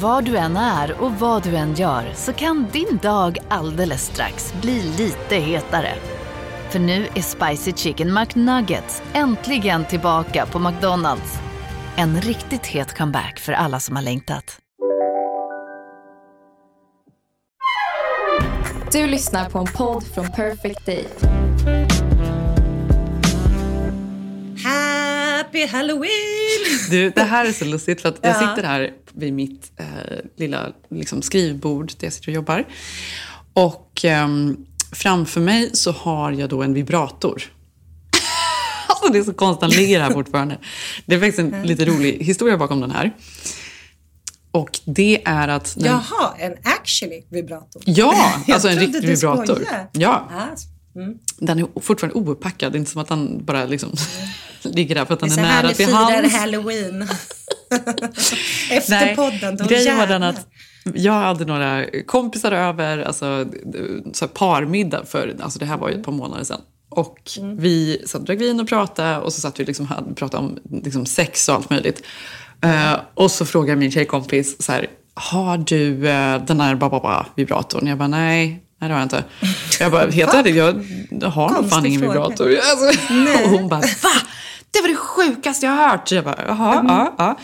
Var du än är och vad du än gör så kan din dag alldeles strax bli lite hetare. För nu är Spicy Chicken McNuggets äntligen tillbaka på McDonalds. En riktigt het comeback för alla som har längtat. Du lyssnar på en podd från Perfect Day. Happy Halloween! Du, det här är så lustigt för att jag Ja. sitter här vid mitt eh, lilla liksom, skrivbord där jag sitter och jobbar. Och ehm, framför mig så har jag då en vibrator. alltså det är så konstigt, den ligger här fortfarande. Det är faktiskt en lite rolig historia bakom den här. Och det är att... När, Jaha, en actually vibrator. Ja, alltså en riktig vibrator. Ja, Ah, mm. den är fortfarande ouppackad. Det är inte som att den bara liksom ligger där för att Det är den så är här nära ni till firar hands. halloween. Efter podden, då grejen var den att jag hade några kompisar över, alltså så här parmiddag för, alltså det här var ju ett par månader sedan. Och Mm. vi och drack vin och pratade och så satt vi liksom och pratade om liksom sex och allt möjligt. Eh, och så frågar min tjejkompis så här, har du eh, den här bababa vibratorn? Jag bara, nej. Nej, det har jag inte. Jag bara, helt ärligt, jag har nog fan ingen vibrator. Alltså, och hon bara, va? Det var det sjukaste jag har hört. Så jag bara, jaha, Mm. ja, ja.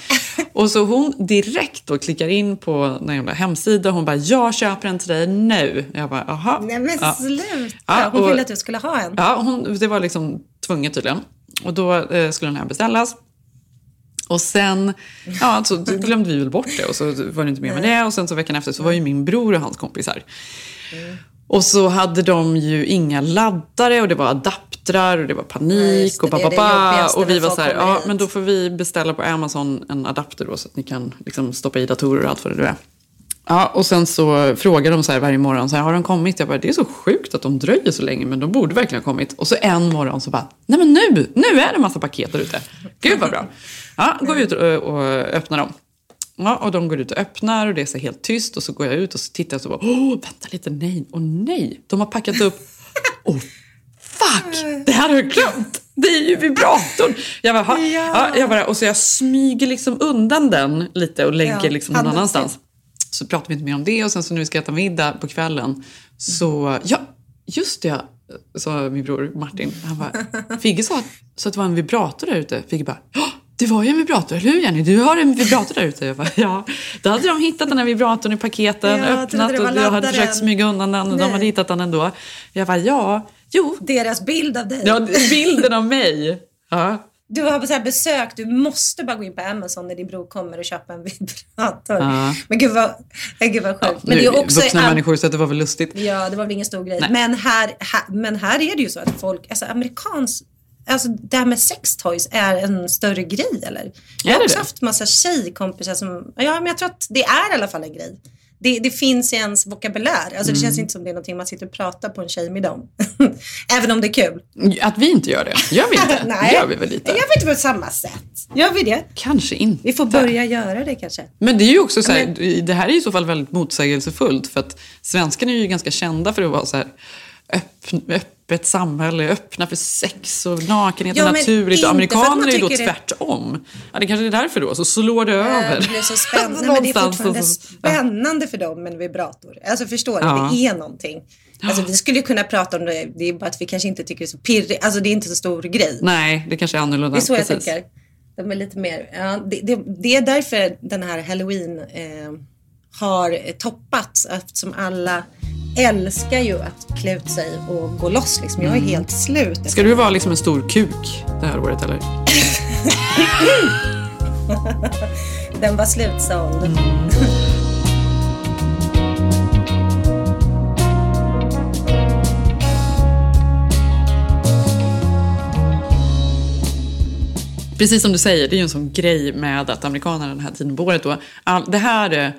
Och så hon direkt då klickar in på en jävla hemsida. Hon bara, jag köper en till dig nu. Jag bara, jaha. Nej men Ja. sluta. Ja, Hon och- ville att du skulle ha en. Ja, hon, det var liksom tvunget tydligen. Och då eh, skulle den här beställas. Och sen ja, så glömde vi väl bort det och så var det inte mer med det. Och sen så veckan efter så var ju min bror och hans kompis här. Och så hade de ju inga laddare och det var adaptrar och det var panik just det, och bababa. Och vi var så här, ja men då får vi beställa på Amazon en adapter då så att ni kan liksom stoppa i datorer och allt vad det nu är. Ja, och sen så frågar de så här varje morgon, så här, har de kommit? Jag bara, det är så sjukt att de dröjer så länge, men de borde verkligen ha kommit. Och så en morgon så bara, nej men nu, nu är det en massa paket där ute. Gud vad bra. Ja, vi ut och, och öppnar dem. Ja, och de går ut och öppnar och det är så helt tyst. Och så går jag ut och så tittar jag och så bara, åh, vänta lite, nej, åh nej. De har packat upp, åh, fuck, det här har jag glömt. Det är ju vibratorn. Jag bara, "Ha." ja. jag bara, och så jag smyger liksom undan den lite och lägger Ja, liksom någon annanstans. Så pratar vi inte mer om det och sen så nu ska jag äta middag på kvällen. Så, ja, just det, sa min bror Martin. Han bara, Figge sa att, så att det var en vibrator där ute. Figge bara, ja, det var ju en vibrator, eller hur Jenny? Du har en vibrator där ute. Jag bara, ja. Då hade de hittat den här vibratorn i paketen, Ja, öppnat och jag hade försökt smyga undan den och de Nej. hade hittat den ändå. Jag bara, ja, jo, Deras bild av dig. ja, bilden av mig. Ja. Du har så här besök, du måste bara gå in på Amazon när din bror kommer och köpa en vibrator. Ja. Men gud vad, gud vad sjukt. Ja, men det är också vuxna an- människor så att det var väl lustigt. Ja, det var väl ingen stor grej. Men här, här, men här är det ju så att folk, alltså amerikans, alltså det här med sextoys är en större grej eller? Jag har också det? haft massa tjejkompisar som, ja men jag tror att det är i alla fall en grej. Det, det finns i ens vokabulär. Alltså det Mm. känns inte som det är någonting man sitter och pratar på en tjejmiddag om. Även om det är kul. Att vi inte gör det, gör vi inte? Nej. Gör vi väl lite? Jag vet inte på samma sätt. Gör vi det? Kanske inte. Vi får börja göra det kanske. Men det är ju också så här, det här är i så fall väldigt motsägelsefullt för att svenskarna är ju ganska kända för att vara så här öppn, öppet samhälle, öppna för sex och nakenhet Ja, och naturligt. amerikaner är ju då tvärtom. Ja, det kanske är därför då, så slår det över. Det blir så spännande. Nej, men det är fortfarande så- spännande för dem med en vibrator. Alltså förstår du? Ja. Det är någonting. Alltså vi skulle ju kunna prata om det. Det är bara att vi kanske inte tycker det är så pirrigt. Alltså det är inte så stor grej. Nej, det kanske är annorlunda. Det är så jag Precis. tänker. De är lite mer, ja, det, det, det är därför den här halloween eh, har toppats eftersom alla älskar ju att klä ut sig och gå loss liksom. Jag är helt slut. Mm. Ska du vara liksom en stor kuk det här året eller? Den var slutsåld. Precis som du säger, det är ju en sån grej med att amerikanerna den här tiden på året då, all, det här är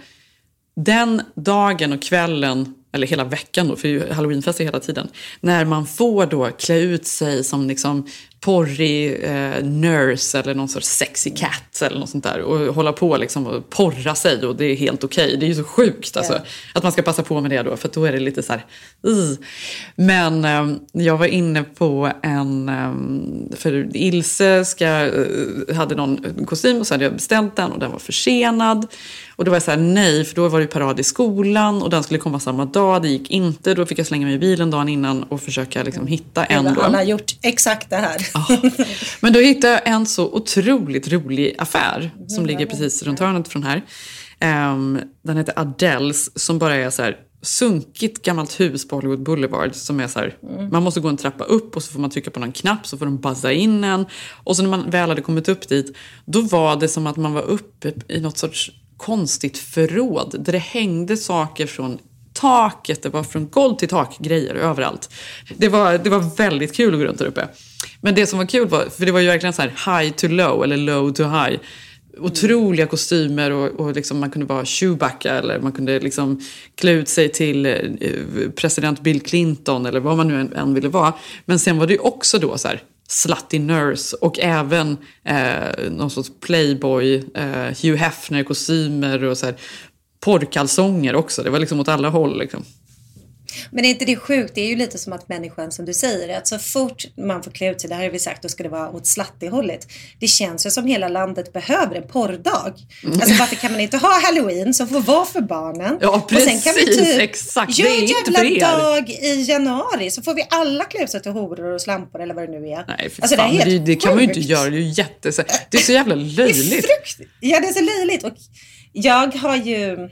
den dagen och kvällen, eller hela veckan då, för det är ju hela tiden, när man får då klä ut sig som liksom porrig eh, nurse eller någon sorts sexy cat eller något sånt där och hålla på liksom och porra sig och det är helt okej. Okay. Det är ju så sjukt alltså, att man ska passa på med det då för då är det lite så här, uh. Men eh, jag var inne på en, eh, för Ilse ska, eh, hade någon kostym och så hade jag beställt den och den var försenad. Och då var jag så här, nej, för då var det parad i skolan och den skulle komma samma dag. Det gick inte. Då fick jag slänga mig i bilen dagen innan och försöka liksom hitta en. Då. Han har gjort exakt det här. Men då hittade jag en så otroligt rolig affär som ligger precis runt hörnet från här. Um, den heter Adeles som bara är så här sunkigt gammalt hus på Hollywood Boulevard. Som är så här, mm. Man måste gå en trappa upp och så får man trycka på någon knapp så får de buzza in en. Och så när man väl hade kommit upp dit, då var det som att man var uppe i något sorts konstigt förråd. Där det hängde saker från taket, det var från golv till tak grejer överallt. Det var, det var väldigt kul att gå runt där uppe. Men det som var kul var, för det var ju verkligen så här high to low eller low to high. Otroliga kostymer och, och liksom man kunde vara Chewbacca eller man kunde liksom klä ut sig till eh, president Bill Clinton eller vad man nu än, än ville vara. Men sen var det ju också då så här slutty nurse och även eh, någon sorts playboy, eh, Hugh Hefner-kostymer och så här, porrkalsonger också. Det var liksom åt alla håll. Liksom. Men är inte det sjukt? Det är ju lite som att människan som du säger, att så fort man får klä ut sig, det här har vi sagt, då ska det vara åt slattighållet. Det känns ju som hela landet behöver en porrdag. Mm. Alltså varför kan man inte ha halloween som får vara för barnen? Ja precis, och sen kan vi typ exakt. Gör en jävla dag i januari så får vi alla klä ut sig till horor och slampor eller vad det nu är. Nej för alltså, fan, det, är det, det kan man ju inte göra. Det är ju jätte... Det är så jävla löjligt. Det är frukt. Ja det är så löjligt. Och jag har ju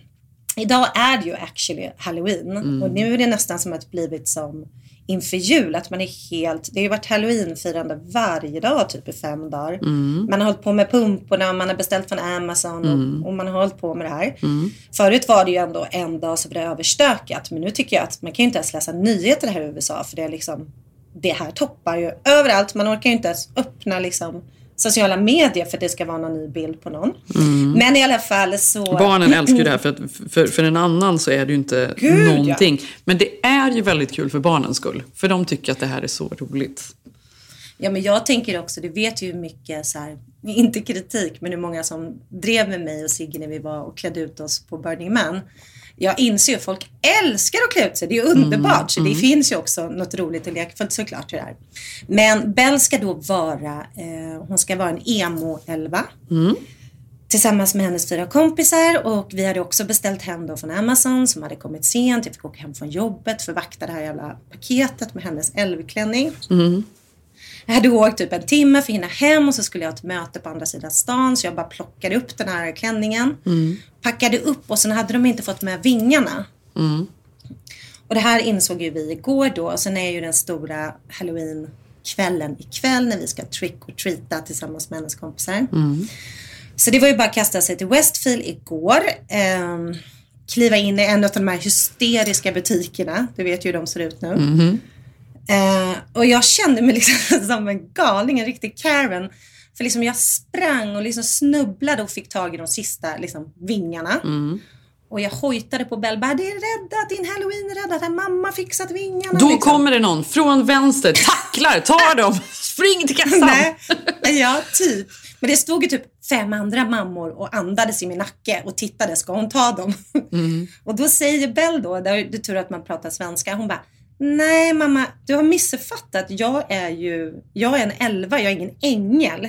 Idag är det ju actually halloween mm. och nu är det nästan som att blivit som inför jul att man är helt, det har ju varit halloweenfirande varje dag typ i fem dagar. Mm. Man har hållit på med pumporna, man har beställt från Amazon mm. och, och, man har hållit på med det här. Mm. Förut var det ju ändå en dag så var det överstökat men nu tycker jag att man kan ju inte ens läsa nyheter här i USA för det är liksom det här toppar ju överallt. Man orkar ju inte ens öppna liksom sociala medier för att det ska vara någon ny bild på någon. Mm. Men i alla fall så... Barnen älskar ju det här för, att, för, för en annan så är det ju inte Gud, någonting. Ja. Men det är ju väldigt kul för barnens skull. För de tycker att det här är så roligt. Ja men jag tänker också, du vet ju hur mycket så här, inte kritik, men hur många som drev med mig och Sigge när vi var och klädde ut oss på Burning Man jag inser att folk älskar att klä ut sig. Det är underbart. Mm, så det mm. finns ju också något roligt och lekfullt såklart i det här. Men Bell ska då vara, eh, hon ska vara en emo-elva. Mm. Tillsammans med hennes fyra kompisar och vi hade också beställt hem då från Amazon som hade kommit sent. Jag fick åka hem från jobbet för att vakta det här jävla paketet med hennes älvklänning. Jag hade åkt typ en timme för att hinna hem och så skulle jag ha ett möte på andra sidan stan så jag bara plockade upp den här klänningen. Mm. Packade upp och sen hade de inte fått med vingarna. Mm. Och det här insåg ju vi igår då och sen är ju den stora halloween-kvällen ikväll när vi ska trick och treata tillsammans med hennes kompisar. Mm. Så det var ju bara att kasta sig till Westfield igår. Eh, kliva in i en av de här hysteriska butikerna. Du vet ju hur de ser ut nu. Mm. Eh, och jag kände mig liksom som en galning, en riktig Karen. För liksom jag sprang och liksom snubblade och fick tag i de sista liksom, vingarna. Mm. Och jag hojtade på Bell, bara, det är räddat, din halloween är räddat, mamma fixat vingarna. Då liksom. kommer det någon från vänster, tacklar, tar dem, spring till kassan. Nej, ja, typ. Men det stod ju typ fem andra mammor och andades i min nacke och tittade, ska hon ta dem? Mm. och då säger Bell då, det är tur att man pratar svenska, hon bara, Nej mamma, du har missuppfattat. Jag är ju, jag är en elva, jag är ingen ängel.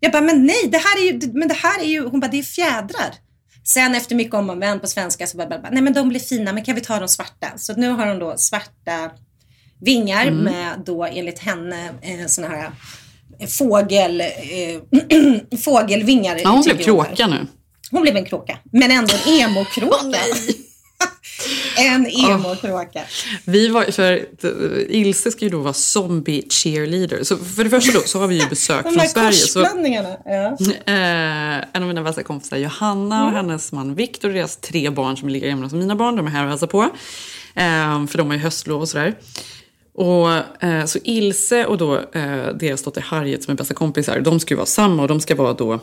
Jag bara, men nej, det här är ju, men det här är ju, hon bara, det är fjädrar. Sen efter mycket om och men på svenska så bara, bara, nej men de blir fina, men kan vi ta de svarta? Så nu har hon då svarta vingar mm. med då enligt henne eh, såna här eh, fågel, eh, fågelvingar. Ja, hon blev kråka nu. Hon blev en kråka, men ändå en emo-kråka. Oh, en emo-kråka. Vi var, för Ilse ska ju då vara zombie cheerleader. Så för det första då så har vi ju besök från Sverige. Så, ja. eh, en av mina bästa kompisar Johanna och mm. hennes man Viktor och deras tre barn som är lika gamla som mina barn. De är här och hälsar på. Eh, för de har ju höstlov och sådär. Och eh, så Ilse och då eh, deras dotter Harriet som är bästa kompisar, de ska ju vara samma och de ska vara då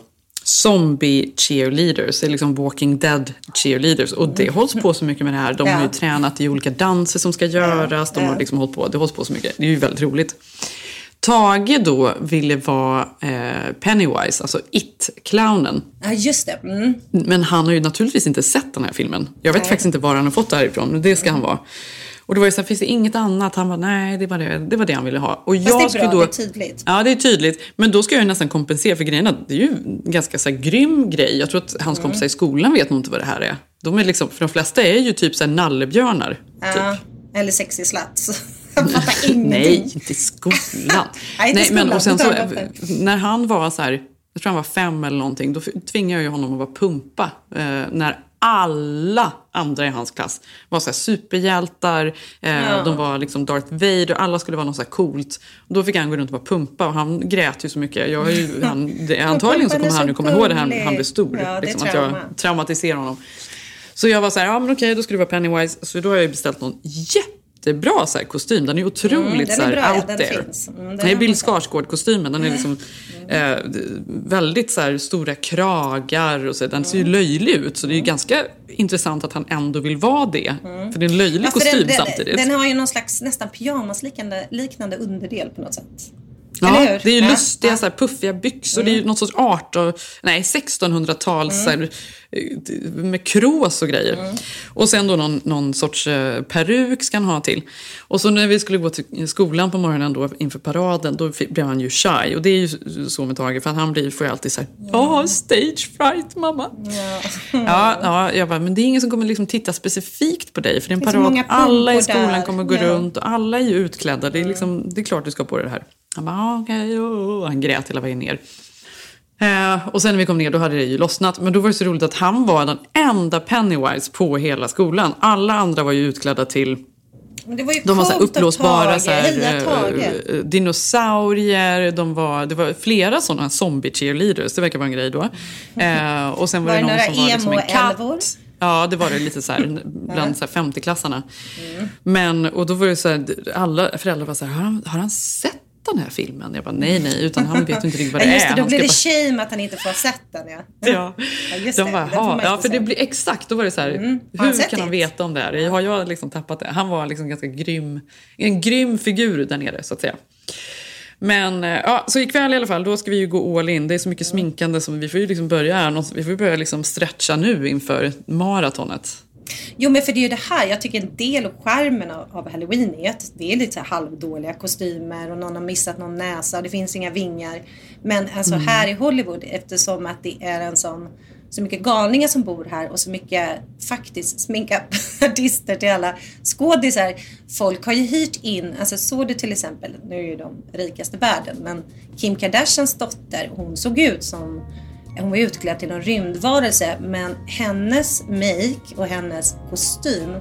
zombie cheerleaders, det är liksom walking dead cheerleaders. Och det hålls på så mycket med det här. De har ju tränat i olika danser som ska göras. De har liksom hållit på, det hålls på så mycket. Det är ju väldigt roligt. Tage då ville vara eh, Pennywise, alltså It-clownen. Ja, just det. Mm. Men han har ju naturligtvis inte sett den här filmen. Jag vet faktiskt inte var han har fått det här ifrån, men det ska han vara. Och det var ju så här, finns det inget annat? Han bara, nej, det var det, det var det han ville ha. Och Fast det är bra, då, det är tydligt. Ja, det är tydligt. Men då ska jag ju nästan kompensera för grejerna. Det är ju en ganska så här, grym grej. Jag tror att hans kompisar i skolan vet nog inte vad det här är. De är liksom, för de flesta är ju typ så här nallebjörnar. Ja, Typ. eller. Jag fattar ingenting. Nej, inte i skolan. Nej, inte i skolan, men och sen så, jag när han var så här, jag tror han var fem eller någonting, då tvingade jag honom att vara pumpa. Eh, när alla andra i hans klass var så superhjältar, eh, de var liksom Darth Vader, alla skulle vara något så här coolt. Då fick han gå runt och vara pumpa och han grät ju så mycket. Jag ju, han, det, antagligen så kommer han nu komma ihåg det här när han blir stor. Ja, det liksom, att jag traumatiserar honom. Så jag var så här, ja men okej då ska du vara Pennywise. Så då har jag beställt någon jättebra så här, kostym. Den är ju otroligt Mm, den är så här, bra, out den there. finns. Mm, den är Bill. Skarsgård-kostymen. Den är liksom eh, väldigt så här, stora kragar och så. Den ser ju Mm. löjlig ut. Så det är ju ganska intressant att han ändå vill vara det. För det är en löjlig Ja, kostym den, den, samtidigt. Den har ju någon slags nästan pyjamasliknande liknande underdel på något sätt. Ja, det är ju Ja, lustiga ja. Mm. Så här, puffiga byxor. Det är ju något sorts 18, nej 1600-tals så här, eh, med krås och grejer. Mm. Och sen då någon, någon sorts eh, peruk ska han ha till. Och så när vi skulle gå till skolan på morgonen då inför paraden, då blev han ju shy. Och det är ju så med Tage, för han blir, får ju alltid så här, jag har stage fright mamma. Ja, ja, jag bara, men det är ingen som kommer liksom titta specifikt på dig. För det är en Det är parad, alla i skolan där. kommer gå Ja. runt och alla är ju utklädda. Det är, liksom, det är klart du ska på dig det här. Han bara, ah, okej, okay, Han grät hela vägen ner. Eh, och sen när vi kom ner då hade det ju lossnat. Men då var det så roligt att han var den enda Pennywise på hela skolan. Alla andra var ju utklädda till Men det var ju de var så här uppblåsbara så här, eh, eh, dinosaurier. De var, det var flera sådana zombie cheerleaders. Det verkar vara en grej då. Eh, och sen var, Var det det någon några som var liksom en katt. Ja, det var det lite så här bland så här 50-klassarna. Mm. Men, och då var det så här, alla föräldrar var så här, har han, har han sett den här filmen? Jag bara, nej, nej, utan han vet inte riktigt vad det Ja, just är. det, då blir det shame att han inte får ha sett den. Ja. Ja, Ja, just de det. bara, inte ja, för det blir exakt, då var det så här, han hur kan han veta om det här? Har jag liksom tappat det? Han var liksom ganska grym, en grym figur där nere så att säga. Men eh, ja, så ikväll i alla fall, då ska vi ju gå all in. Det är så mycket sminkande som vi får ju liksom börja här, vi får ju börja liksom stretcha nu inför maratonet. Jo men för det är ju det här, jag tycker en del av skärmen av, halloween är att det är lite så halvdåliga kostymer och någon har missat någon näsa och det finns inga vingar. Men alltså Mm. här i Hollywood eftersom att det är en sån så mycket galningar som bor här och så mycket faktiskt sminka artister till alla skådisar. Folk har ju hyrt in, alltså såg du till exempel, nu är ju de rikaste världen, men Kim Kardashians dotter, hon såg ut som hon var utklädd till någon rymdvarelse men hennes make och hennes kostym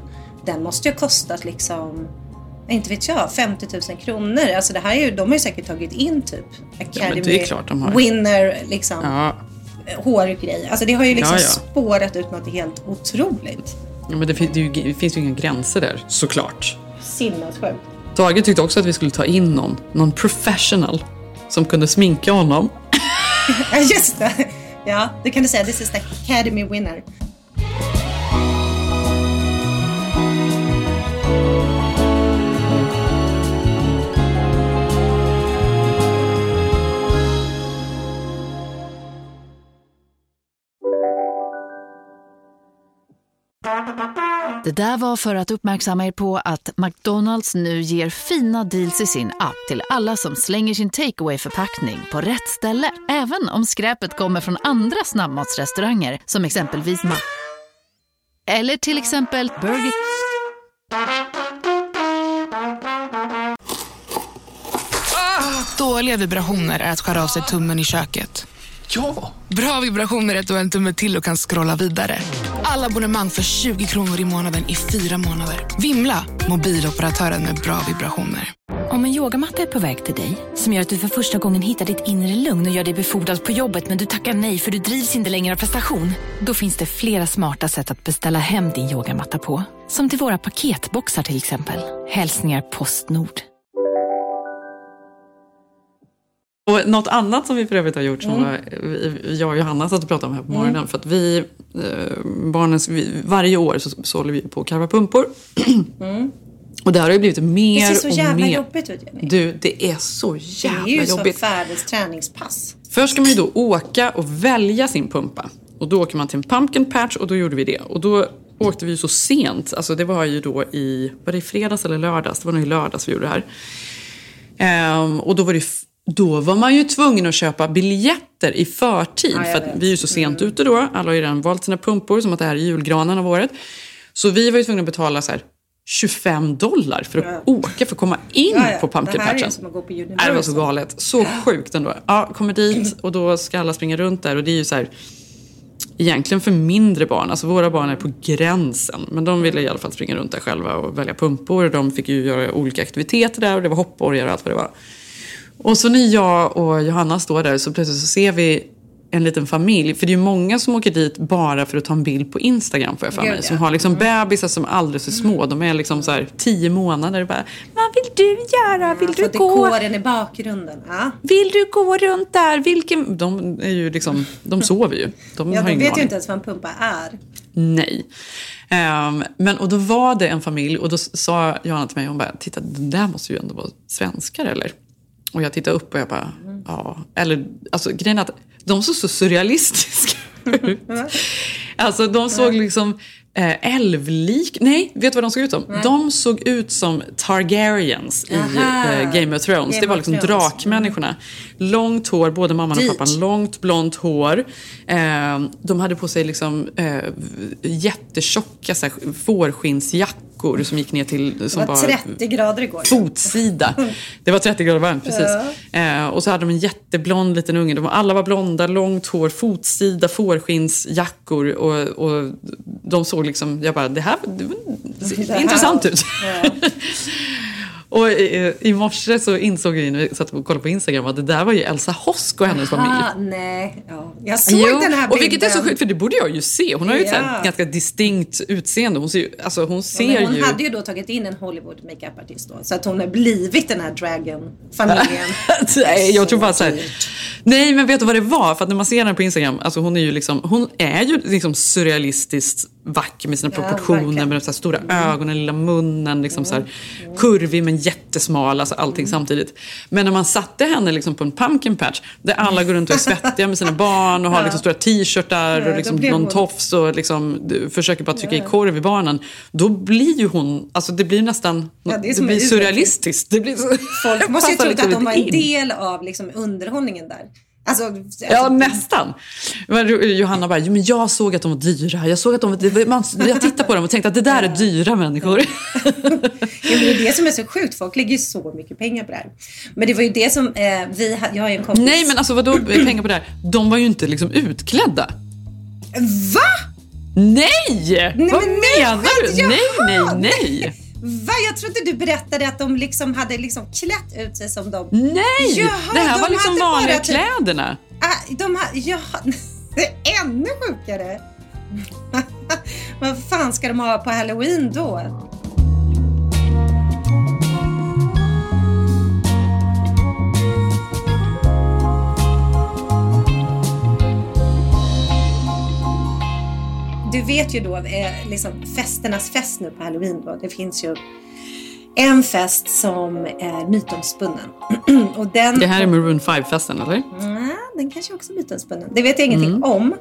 den måste ju ha kostat liksom inte vet jag, 50 000 kronor. Alltså det här är ju, de har ju säkert tagit in typ Academy har. winner liksom Ja, hårgrej. Alltså det har ju liksom Ja, ja. spårat ut något helt otroligt. ja, men det, fin- det, är ju- det finns ju inga gränser där, såklart. Sinnessjukt. Tage tyckte också att vi skulle ta in någon, någon professional som kunde sminka honom. Ja just det. Ja, det kan du säga. This is the Academy winner. Det där var för att uppmärksamma er på att McDonalds nu ger fina deals i sin app till alla som slänger sin takeaway förpackning på rätt ställe. Även om skräpet kommer från andra snabbmatsrestauranger som exempelvis Ma... Eller till exempel Burger... Dåliga vibrationer är att skära av sig tummen i köket. Ja! Bra vibrationer är att du har en tumme till och kan scrolla vidare. Alla abonnemang för 20 kronor i månaden i fyra månader. Vimla! Mobiloperatören med bra vibrationer. Om en yogamatta är på väg till dig, som gör att du för första gången hittar ditt inre lugn och gör dig befordrad på jobbet men du tackar nej för du drivs inte längre av prestation. Då finns det flera smarta sätt att beställa hem din yogamatta på. Som till våra paketboxar till exempel. Hälsningar Postnord. Och något annat som vi för övrigt har gjort som Mm. vi- jag och Johanna satt och pratade om här på morgonen. För att vi, eh, barnens, vi, varje år så, håller vi på att karva pumpor. Och det här har ju blivit mer Mm. Det ser så och jävla mer. jobbigt ut Jenny. Du, det är så Det jävla är ju som jobbigt. världens träningspass. Först ska man ju då åka och välja sin pumpa. Och då åker man till en pumpkin patch och då gjorde vi det. Och då åkte vi ju så sent. Alltså det var ju då i, var det i fredags eller lördags? Det var nog i lördags vi gjorde det här. Ehm, och då var, det, då var man ju tvungen att köpa biljetter i förtid. Ja, för. Mm. vi är ju så sent ute då. Alla har ju redan valt sina pumpor som att det här är julgranen av året. Så vi var ju tvungna att betala så här 25 dollar för att åka för att komma in Ja, ja. på pumpkin Det här är patchen. som att gå på Nej, det var så Universal. galet. Så sjukt ändå. Ja, kommer dit och då ska alla springa runt där och det är ju så här egentligen för mindre barn. Alltså våra barn är på gränsen. Men de ville i alla fall springa runt där själva och välja pumpor. De fick ju göra olika aktiviteter där och det var hoppborgar och allt vad det var. Och så när jag och Johanna står där så plötsligt så ser vi en liten familj. För det är ju många som åker dit bara för att ta en bild på Instagram får jag för mig. Som har liksom bebisar som är alldeles för små. De är liksom så här tio månader och bara Vad vill du göra? Vill Få du gå? dekoren i bakgrunden. Ja. Vill du gå runt där? Vilken... De är ju liksom, de sover ju. De Ja, har de ingen vet ju inte ens vad en pumpa är. Nej. Ehm, men och då var det en familj och då sa Johanna till mig, hon bara, titta den där måste ju ändå vara svenskar eller? Och jag tittade upp och jag bara, ja. Eller, alltså grejen är att de såg så surrealistiska ut. Alltså de såg liksom eh, älvlik... Nej, vet du vad de såg ut som? De såg ut som Targaryens i Aha. eh, Game of Thrones. Game det var liksom Thrones. drakmänniskorna. Långt hår, både mamman och Dyrt. pappan. Långt blont hår. Eh, de hade på sig liksom eh, jättetjocka så fårskinnsjackor som gick ner till... Det Som var 30 grader igår. fotsida. Det var 30 grader varmt, precis. Eh, och så hade de en jätteblond liten unge. De var, alla var blonda, långt hår, fotsida, fårskinnsjackor. Och, och de såg liksom, jag bara, det här det, Det här- intressant ut. Ja. och i, i morse så insåg jag när vi satt och kollade på Instagram att det där var ju Elsa Hosk och hennes familj. Ah, nej, ja. Jag såg Jo, den här bilden. och vilket är så sjukt, för det borde jag ju se. Hon har ju ett Ja. här ganska distinkt utseende. Hon ser ju, alltså hon Ja, ser men hon ju... hade ju då tagit in en Hollywood makeup-artist då. Så att hon har blivit den här dragon-familjen. Nej, jag tror bara så här. Nej, men vet du vad det var? För att när man ser henne på Instagram, alltså hon är ju liksom, hon är ju liksom surrealistiskt vacker med sina Ja, proportioner. Mm. med de så stora ögonen, lilla munnen, liksom så här, kurvig men jättesmal, alltså allting Mm. samtidigt. Men när man satte henne liksom på en pumpkin patch, där alla går runt och är svettiga med sina barn och har liksom stora t-shirtar Ja, och liksom någon hon- tofs och liksom, försöker bara trycka i korv i barnen. Då blir ju hon, alltså det blir nästan, Ja, det det, blir surrealistiskt. Det blir så, Folk måste ju trott att de var en del av liksom underhållningen där. Alltså, Ja, alltså, nästan. Men Johanna bara, men jag såg att de var dyra. Jag såg att de var, man, jag tittade på dem och tänkte att det där är dyra människor. Ja, men det är det som är så sjukt. Folk lägger ju så mycket pengar på det här. Men det var ju det som eh, vi. Jag har ju en kompis. Nej, men alltså vadå pengar på det här? De var ju inte liksom utklädda. Va? Nej! Nej, Vad men nej, menar du? skämt, Nej, nej, jaha, nej. Va? Jag trodde du berättade att de liksom hade liksom klätt ut sig som de. Nej! Jaha, det här de var liksom vanliga typ- kläderna. Ah, de har, ja, det är ännu sjukare. Vad fan ska de ha på halloween då? Du vet ju då, eh, liksom festernas fest nu på halloween då. Det finns ju en fest som är mytomspunnen. Och den Det här är Maroon 5-festen, eller? Nej, den kanske också är mytomspunnen. Det vet jag ingenting Mm. om.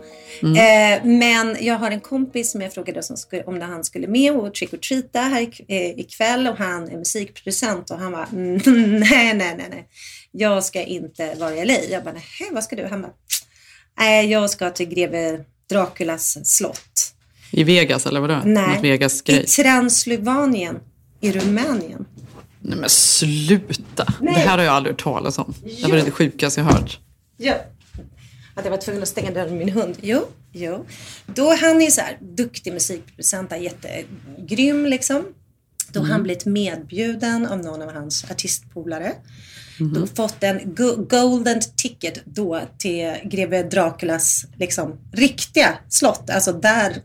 Eh, men jag har en kompis som jag frågade som skulle, om han skulle med och trick or treata här eh, ikväll och han är musikproducent och han var mm, nej, nej, nej, nej. Jag ska inte vara i LA. Jag bara, nej, vad ska du? Han bara, nej, jag ska till greve Draculas slott. I Vegas, eller vadå? Nej, Något Vegas-grej. i Transylvanien i Rumänien. Nej men sluta! Nej. Det här har jag aldrig hört talas om. Det var det sjukaste jag hört. Ja. Att jag var tvungen att stänga dörren med min hund. Jo, jo. Då han är så här duktig musikproducent, jättegrym liksom. Då har han blivit medbjuden av någon av hans artistpolare då fått en go- golden ticket då till greve Draculas liksom, riktiga slott. Alltså där,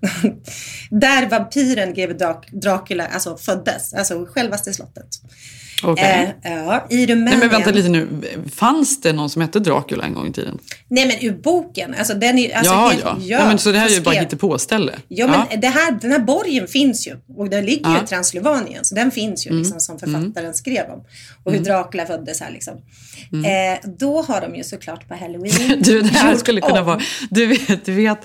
där vampyren greve Dra- Dracula alltså, föddes. Alltså självaste slottet. Okej. Eh, ja, I Rumänien. Nej, men vänta lite nu. Fanns det någon som hette Dracula en gång i tiden? Nej men ur boken. Alltså, den är, alltså, ja, helt- ja, ja. men Så det här är ju bara hittepåställe? Ja, men Det här, den här borgen finns ju och den ligger ju Ja. Mm. i Transylvanien. Så den finns ju liksom som författaren skrev om. Och hur Dracula föddes här liksom. Mm. Eh, då har de ju såklart på Halloween Du, det här skulle kunna om. vara... Du vet, du vet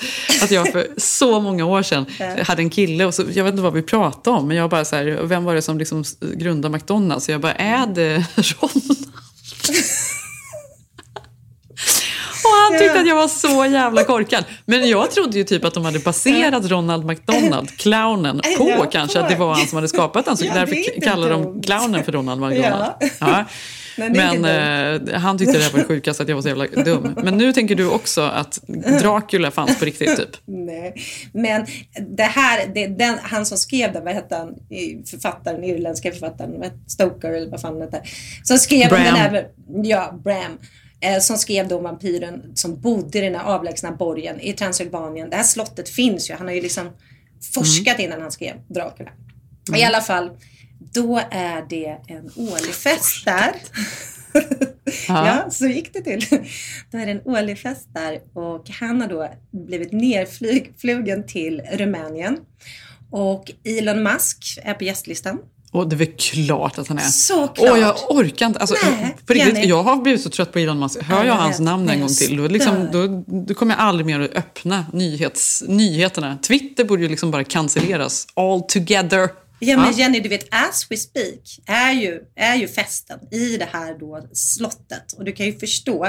att jag för så många år sedan hade en kille och så, jag vet inte vad vi pratade om, men jag bara så här, vem var det som liksom grundade McDonalds? Så jag bara, är det Ronald? Och han tyckte att jag var så jävla korkad. Men jag trodde ju typ att de hade baserat Ronald McDonald, clownen, på kanske att det var han som hade skapat den. Så därför kallar de clownen för Ronald McDonald. Ja. Ja. Men eh, han tyckte det var det sjukaste att jag var så jävla dum. Men nu tänker du också att Dracula fanns på riktigt typ? Nej. Men det här, det, den, han som skrev den, vad hette han, författaren, irländska författaren, Stoker eller vad fan hette. Som skrev Bram. den här, ja, Bram. Eh, som skrev då vampyren som bodde i den här avlägsna borgen i Transylvanien. Det här slottet finns ju, han har ju liksom forskat innan han skrev Dracula. I alla fall, då är det en årlig fest där. ja, så gick det till. Då är det en årlig fest där och han har då blivit nerflugen till Rumänien. Och Elon Musk är på gästlistan. Och det är väl klart att han är. Såklart. Åh, jag orkar inte. Alltså, Nej, på riktigt, Jenny. jag har blivit så trött på Elon Musk. Hör Ja, jag hans namn en gång till, då, liksom, då, då kommer jag aldrig mer att öppna nyhets, nyheterna. Twitter borde ju liksom bara cancelleras all together. Ja men? Jenny, du vet as we speak är ju, är ju festen i det här då slottet. Och du kan ju förstå,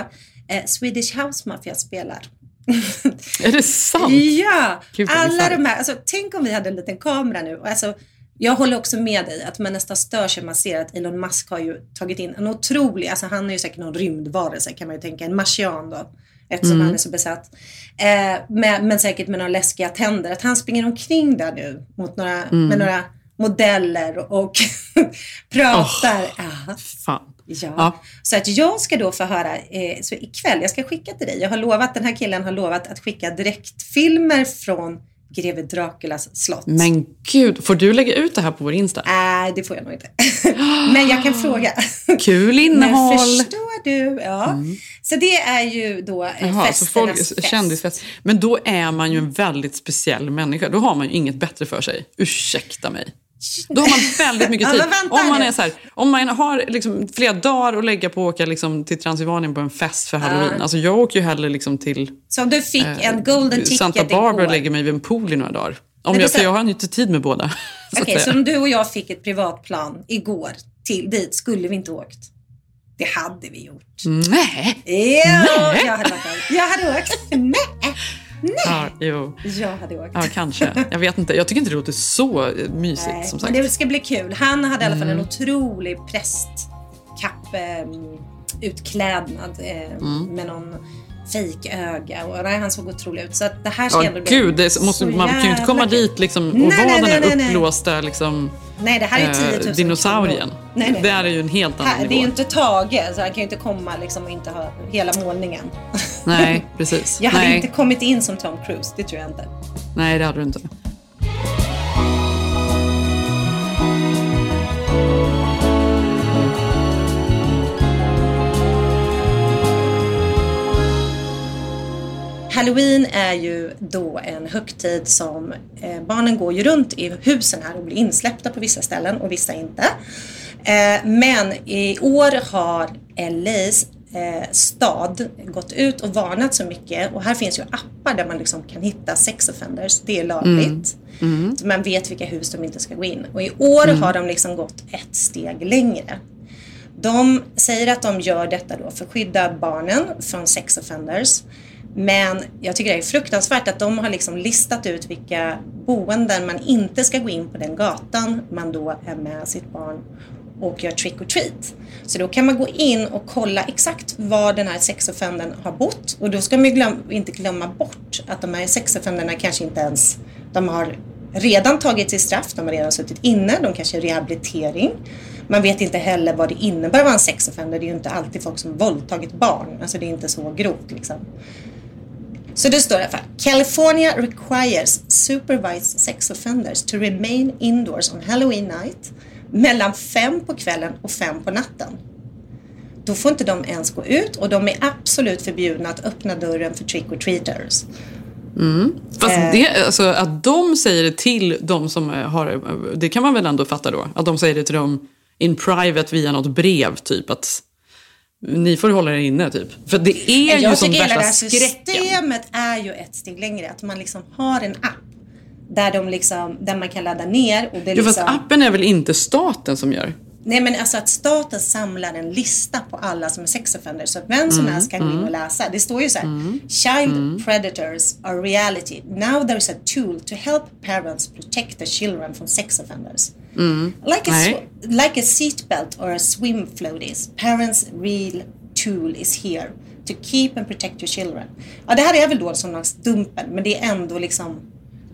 eh, Swedish House Mafia spelar. Är det sant? Ja, Gud, alla de här, alltså, tänk om vi hade en liten kamera nu. Och Alltså, jag håller också med dig att man nästan stör sig man ser att Elon Musk har ju tagit in en otrolig, alltså han är ju säkert någon rymdvarelse kan man ju tänka, en marsian då. Eftersom Mm. han är så besatt. Eh, med, men säkert med några läskiga tänder. Att han springer omkring där nu mot några, Mm. med några modeller och pratar. Ja. Fan. Ja. Ja. så att jag ska då få höra, eh, så ikväll, jag ska skicka till dig. Jag har lovat, den här killen har lovat att skicka direktfilmer från greve Draculas slott. Men gud, får du lägga ut det här på vår Insta? Nej, det får jag nog inte. Men jag kan fråga. Kul Men innehåll! Mm. förstår du? Ja. Så det är ju då eh, Jaha, festernas folk, fest. kändisfest. Men då är man ju en väldigt speciell människa. Då har man ju inget bättre för sig. Ursäkta mig. Då har man väldigt mycket Ja, tid. om, man är så här, om man har liksom flera dagar att lägga på att åka liksom till Transylvanien på en fest för halloween. Alltså jag åker ju hellre liksom till Så om du fick eh, en golden ticket Santa Barbara igår. och lägger mig vid en pool i några dagar. Om jag, så- för jag har ju inte tid med båda. så Okej, så säga. om du och jag fick ett privatplan igår till dit, skulle vi inte åkt? Det hade vi gjort. Nej! Ja, jag hade varit. Jag hade åkt. Nej, Ja, jo. jag hade åkt. Ja, kanske. Jag vet inte. Jag tycker inte det låter så mysigt Nej, som men sagt. det ska bli kul. Han hade i alla fall en Mm. otrolig prästkapp eh, utklädnad eh, med någon fejköga. Och nej, han såg otrolig ut. Så att det här ska Ja, ändå bli gud, det måste, så man kan ju inte komma dit liksom och Nej, vara nej, den här nej, nej, nej. uppblåsta liksom, Nej, det här är 10 000 eh, kronor. dinosaurien. Nej, nej. Det här är ju en helt annan Här, nivå. det är ju inte Tage, så han kan ju inte komma liksom och inte ha hela målningen. Nej, precis. Jag hade nej. inte kommit in som Tom Cruise, det tror jag inte. nej, det hade du inte. Halloween är ju då en högtid som eh, barnen går ju runt i husen här och blir insläppta på vissa ställen och vissa inte. Eh, men i år har LAs eh, stad gått ut och varnat så mycket och här finns ju appar där man liksom kan hitta sex offenders. Det är lagligt. Så man vet vilka hus de inte ska gå in. Och i år har de liksom gått ett steg längre. De säger att de gör detta då för att skydda barnen från sex offenders. Men jag tycker det är fruktansvärt att de har liksom listat ut vilka boenden man inte ska gå in på den gatan man då är med sitt barn och gör trick or treat. Så då kan man gå in och kolla exakt var den här sexoffendern har bott och då ska man ju glöm, inte glömma bort att de här sexoffenderna kanske inte ens, de har redan tagit sitt straff, de har redan suttit inne, de kanske är rehabilitering. Man vet inte heller vad det innebär att vara en sexoffender. Det är ju inte alltid folk som våldtagit barn. Alltså det är inte så grovt liksom. Så det står i alla fall. California requires supervised sex offenders to remain indoors on Halloween night mellan fem på kvällen och fem på natten. Då får inte de ens gå ut och de är absolut förbjudna att öppna dörren för trick or treaters. Fast Eh. det, alltså, att de säger det till de som eh, har... Det kan man väl ändå fatta då? Att de säger det till dem in private via något brev, typ att ni får hålla er inne, typ. För det är ju Jag som tycker hela det värsta här skräcken. systemet är ju ett steg längre. Att man liksom har en app där, de liksom, där man kan ladda ner. Och det Jo, fast liksom, appen är väl inte staten som gör? Nej men alltså att staten samlar en lista på alla som är sexoffenders så att vem som Mm, helst kan gå in och läsa. Det står ju så här. Child predators are reality. Now there is a tool to help parents protect their children from sex offenders. Like, a, like a seatbelt or a swim floaties. Parents real tool is here to keep and protect your children. Ja det här är väl då som någon dumpen men det är ändå liksom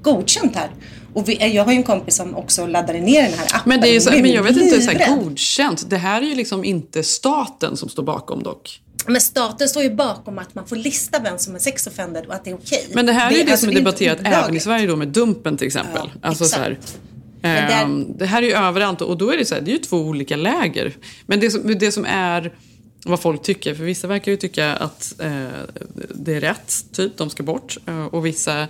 godkänt här. Och vi, jag har ju en kompis som också laddade ner den här appen. Men, det är så, men jag vet inte, så här, godkänt. Det här är ju liksom inte staten som står bakom dock. Men staten står ju bakom att man får lista vem som är sexoffender och att det är okej. Men det här är ju det, alltså som är inte debatterat även i Sverige då med Dumpen till exempel. Ja, alltså, så här, exakt. Men där- ehm, det här är ju överallt och då är det så här, det är ju två olika läger. Men det som, det som är vad folk tycker, för vissa verkar ju tycka att eh, det är rätt, typ, de ska bort. Eh, och vissa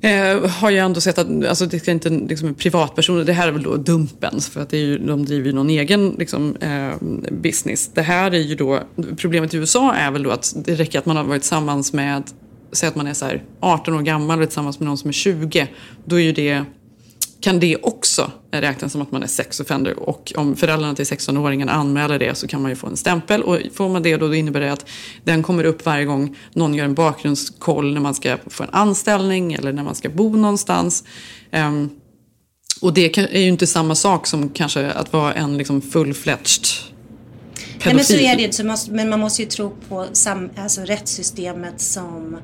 Eh, har jag ändå sett att alltså, det ska inte liksom, privatpersoner. det här är väl då Dumpens. för att det är ju, de driver ju någon egen liksom, eh, business. Det här är ju då, problemet i USA är väl då att det räcker att man har varit tillsammans med, säg att man är så här 18 år gammal och tillsammans med någon som är 20, då är ju det kan det också räknas som att man är sexoffender och om föräldrarna till 16-åringen anmäler det så kan man ju få en stämpel och får man det då, innebär det att den kommer upp varje gång någon gör en bakgrundskoll när man ska få en anställning eller när man ska bo någonstans. Ehm, och det är ju inte samma sak som kanske att vara en liksom full-fledged pedofil. Nej, men så är det måste, Men man måste ju tro på sam, alltså rättssystemet som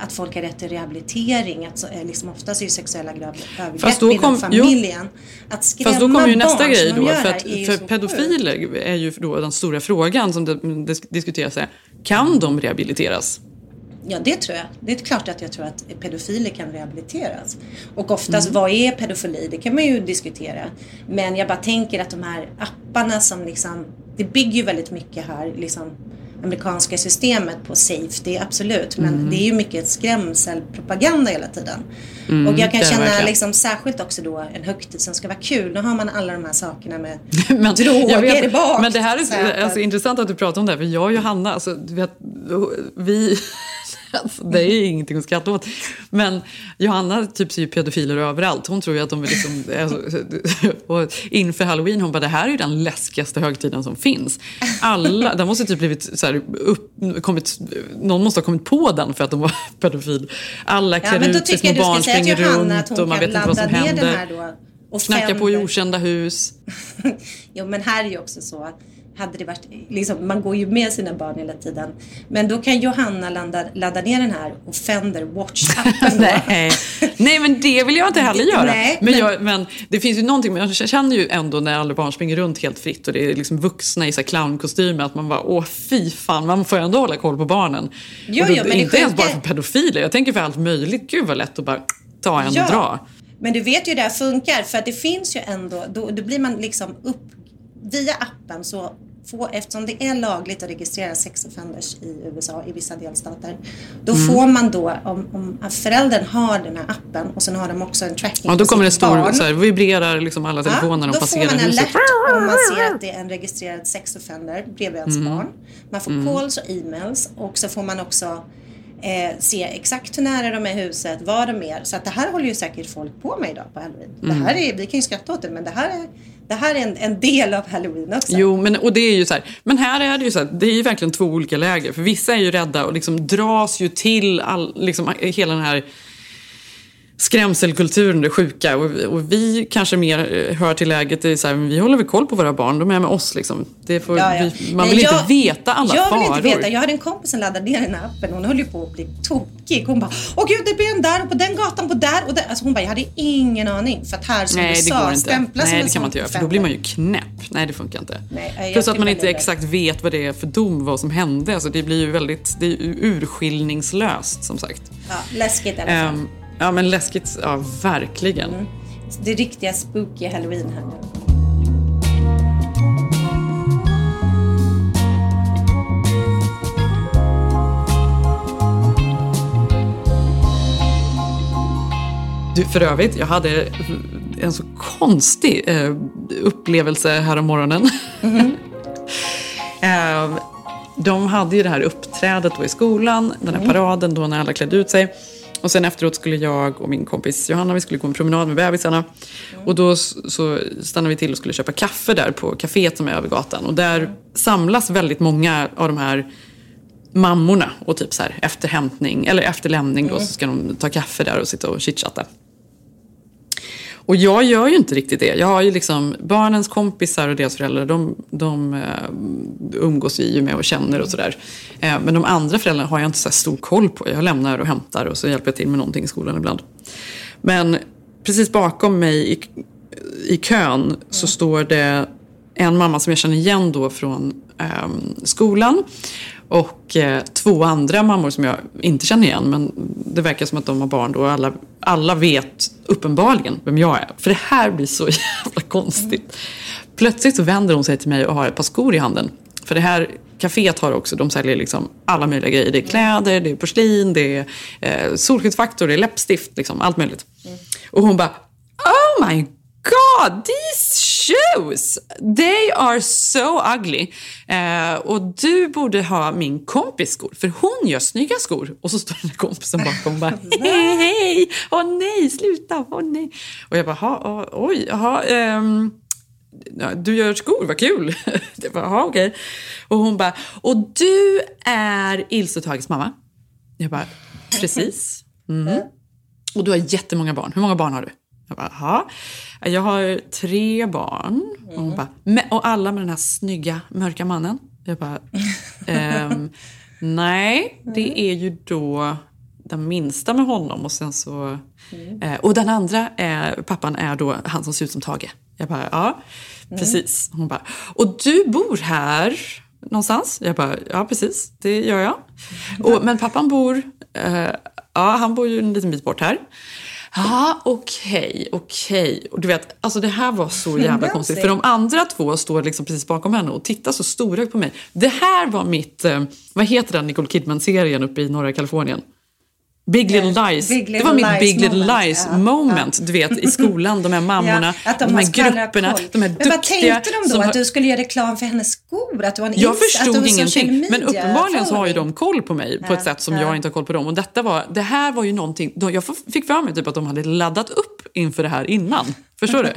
att folk har rätt till rehabilitering. Att så, eh, liksom oftast är ju sexuella övergrepp Fast då kom- jo. familjen. Att skrämma Fast då kommer ju nästa grej då. För, att, är för pedofiler är ju då den stora frågan som det- dis- diskuteras. Här. Kan de rehabiliteras? Ja, det tror jag. Det är klart att jag tror att pedofiler kan rehabiliteras. Och oftast, Mm. vad är pedofili? Det kan man ju diskutera. Men jag bara tänker att de här apparna som liksom, det bygger ju väldigt mycket här, liksom amerikanska systemet på safety, absolut. Men Mm. det är ju mycket skrämselpropaganda hela tiden. och jag kan är känna verkligen. liksom särskilt också då en högtid som ska vara kul. Nu har man alla de här sakerna med Men, droger vet, bak. men det här så är alltså, intressant att du pratar om det här, för jag och Johanna, alltså, du vet, vi... Alltså, det är ingenting att skratta åt. Men Johanna typ ser ju pedofiler överallt. Hon tror ju att de är liksom... Alltså, och inför halloween, hon bara, det här är ju den läskigaste högtiden som finns. Alla, den måste typ blivit så här, upp, kommit, någon måste ha kommit på den för att de var pedofil. Alla klär Ja, ut sig, små barn springer runt och man vet inte vad som händer. då. Knackar på i okända hus. jo men här är ju också så att hade det varit, liksom, man går ju med sina barn hela tiden. Men då kan Johanna ladda, ladda ner den här Offender Watch-appen. Nej. Nej, men det vill jag inte heller göra. Nej, men, men- jag, men det finns ju någonting, men jag känner ju ändå när alla barn springer runt helt fritt och det är liksom vuxna i så clownkostymer att man bara, åh fy fan, man får ju ändå hålla koll på barnen. Jo, och då, jo, men det inte ens bara för pedofiler, jag tänker för allt möjligt. Gud vad lätt att bara ta en och dra. Men du vet ju hur det här funkar för att det finns ju ändå, då, då blir man liksom upp via appen så får, eftersom det är lagligt att registrera sex offenders i USA i vissa delstater. Då Mm. får man då, om, om föräldern har den här appen och sen har de också en tracking Ja, då kommer det stor, barn. så här, vibrerar liksom alla telefoner de då passerar får man en huset. alert om man ser att det är en registrerad sexoffender bredvid ens Mm. barn. Man får calls och e-mails och så får man också eh, se exakt hur nära de är huset, vad de är. Så att det här håller ju säkert folk på med idag på halloween. Det Mm. här är, vi kan ju skratta åt det men det här är, det här är en, en del av halloween också. Jo, men, och det är ju så här, men här är det ju så här, det är ju verkligen två olika läger. För vissa är ju rädda och liksom dras ju till all, liksom, hela den här skrämselkulturen, det sjuka. Och, och vi kanske mer eh, hör till läget, det är så här, vi håller väl koll på våra barn, de är med oss liksom. Det får, Ja, ja. Vi, man Nej, vill jag- inte veta alla jag faror. vill inte veta. Jag hade en kompis som laddade ner den här appen. Hon höll ju på att bli tokig. Hon bara, åh gud det blir en där och på den gatan på där och där. Alltså hon bara, jag hade ingen aning. För att här ska Nej, det USA går inte. stämpla som Nej, det kan man inte göra, för då blir man ju knäpp. Nej, det funkar inte. Nej, jag Plus att man inte exakt vet vad det är för dom, vad som hände. Alltså, det blir ju väldigt, det är urskiljningslöst som sagt. Ja, läskigt i alla fall. Ehm, ja, men läskigt, ja verkligen. Mm. Det riktiga spooky halloween här nu. Du, för övrigt, jag hade en så konstig eh, upplevelse här om morgonen. eh, de hade ju det här uppträdet då i skolan, den här paraden då när alla klädde ut sig. Och sen efteråt skulle jag och min kompis Johanna, vi skulle gå en promenad med bebisarna. Och då så stannade vi till och skulle köpa kaffe där på kaféet som är över gatan. Och där samlas väldigt många av de här mammorna och typ så här efter hämtning eller efter lämning då så ska de ta kaffe där och sitta och chitchatta. Och jag gör ju inte riktigt det. Jag har ju liksom barnens kompisar och deras föräldrar, de, de eh, umgås ju med och känner och sådär. Eh, men de andra föräldrarna har jag inte så här stor koll på. Jag lämnar och hämtar och så hjälper jag till med någonting i skolan ibland. Men precis bakom mig i, i kön så står det en mamma som jag känner igen då från ehm, skolan. Och eh, två andra mammor som jag inte känner igen. Men det verkar som att de har barn då. och Alla, alla vet uppenbarligen vem jag är. För det här blir så jävla konstigt. Plötsligt så vänder hon sig till mig och har ett par skor i handen. För det här kaféet har också, de säljer liksom alla möjliga grejer. Det är kläder, det är porslin, det är eh, solskyddsfaktor, det är läppstift, liksom, allt möjligt. Och hon bara, oh my god, these shoes! They are so ugly. Eh, och du borde ha min kompis skor, för hon gör snygga skor. Och så står den där kompisen bakom och bara, hej, hej, åh nej, sluta, åh nej. Och jag bara, "Ha, åh, oj, jaha, ehm, du gör skor, vad kul. Det var, jaha, okej. Och hon bara, och du är Ilse och Tages mamma? Jag bara, precis. Mm. Och du har jättemånga barn. Hur många barn har du? Jag bara, jaha. Jag har tre barn. Och, hon bara, "Men- och alla med den här snygga, mörka mannen? Jag bara, ehm, nej, det är ju då den minsta med honom och sen så... Eh, och den andra, är, pappan, är då han som ser ut som Tage. Jag bara, ja, precis. Hon bara, och du bor här någonstans? Jag bara, ja precis, det gör jag. Och, men pappan bor, eh, ja han bor ju en liten bit bort här. Ja, okej, okej. Och du vet, alltså det här var så jävla konstigt. För de andra två står liksom precis bakom henne och tittar så storögt på mig. Det här var mitt, eh, vad heter den Nicole Kidman-serien uppe i norra Kalifornien? Big Little Lies. Big det Little var mitt Lies Big Little moment, Lies ja. moment. Du vet, i skolan, de här mammorna, Ja, att de, de, har här grupperna, koll. de här Men vad duktiga. tänkte de då? som Att har- du skulle göra reklam för hennes skor? Att du var en jag att du förstod social ingenting. Men uppenbarligen så har ju de koll på mig på Ja, ett sätt som ja. jag inte har koll på dem. Och detta var, det här var ju någonting, jag fick för mig typ att de hade laddat upp inför det här innan. Förstår du?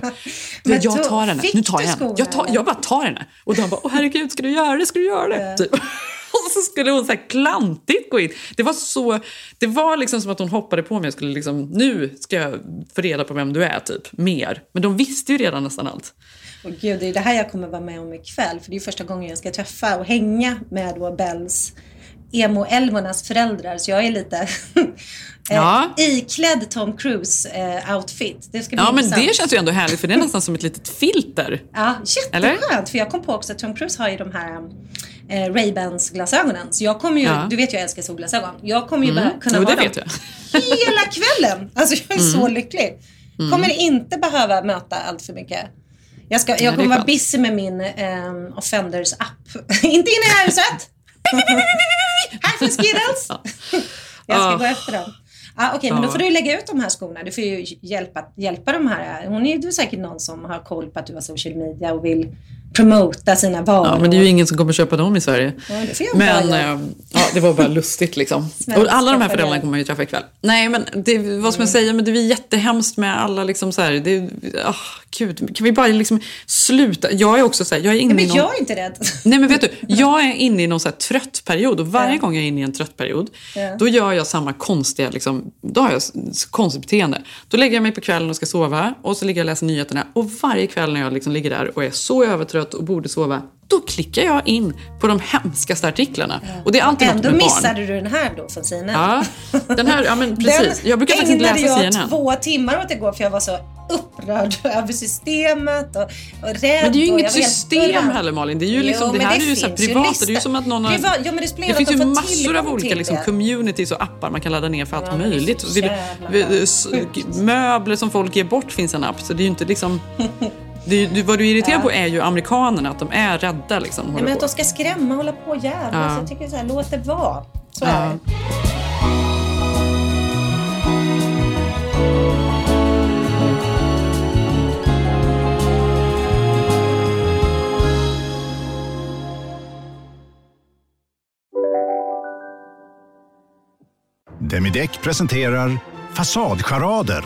Men jag tar henne, nu tar jag henne. Jag, tar, jag bara tar henne. Och de bara, åh herregud, ska du göra det? Ska du göra det? Typ. Och så skulle hon så här klantigt gå in. Det var så, det var liksom som att hon hoppade på mig och skulle liksom, nu ska jag få reda på vem du är typ, mer. Men de visste ju redan nästan allt. Och gud, det är det här jag kommer vara med om ikväll. För det är första gången jag ska träffa och hänga med då Bells emo-älvornas föräldrar. Så jag är lite eh, Ja. iklädd Tom Cruise-outfit. det ska bli Ja men intressant. det känns ju ändå härligt för det är nästan som ett litet filter. Ja, Eller? jätteskönt. För jag kom på också att Tom Cruise har ju de här eh, Ray-Bans glasögonen. Så jag kommer ju, Ja. du vet ju jag älskar solglasögon. Jag kommer ju bara kunna Jo, ha dem hela kvällen. Alltså jag är så lycklig. Kommer inte behöva möta allt för mycket. Jag, ska, jag kommer vara busy med min ehm, Offenders app. inte inne i huset! Här finns Skittles! jag ska Ah. gå efter dem. Ah, Okej, men då Ja. får du lägga ut de här skorna. Du får ju hjälpa, hjälpa de här. Hon är ju säkert någon som har koll på att du har social media och vill promota sina varor. Ja, men det är ju ingen som kommer köpa dem i Sverige. Ja, det Men eh, ja, det var bara lustigt liksom. Och alla de här föräldrar. föräldrarna kommer man ju träffa ikväll. Nej, men det, vad ska man säga, men det är jättehemskt med alla liksom så här, det, ah, gud, kan vi bara liksom sluta? Jag är också så här, jag är inne Nej, men någon... jag är inte rädd. Nej men vet du, jag är inne i någon så här trött period och varje Ja. gång jag är inne i en trött period Ja. då gör jag samma konstiga, liksom, då har jag konstigt beteende. Då lägger jag mig på kvällen och ska sova och så ligger jag och läser nyheterna och varje kväll när jag liksom ligger där och är så övertrött och borde sova då klickar jag in på de hemskaste artiklarna. Och det är alltid Ändå missade du den här då från CNN. Ja, den här, ja men precis. Jag brukar faktiskt inte ägnade läsa jag CNN. två timmar åt igår för jag var så upprörd över systemet och, och rädd. Men det är ju inget jag system heller Malin. Det, är ju liksom, Jo, det här är ju så här privat. listor. det är ju som att någon har... Det, var, ja, men det, spelar Det finns ju massor av olika liksom, det. communities och appar man kan ladda ner för allt Ja, det möjligt. Vill- möbler som folk ger bort finns en app. Så det är ju inte liksom... Det du- vad du är irriterad Ja. på är ju amerikanerna, att de är rädda. Liksom, Nej, håller men att de ska skrämma och hålla på och jävlas. Ja. Jag tycker så här, låt det vara. Så Ja. är det. Demideck presenterar Fasadcharader.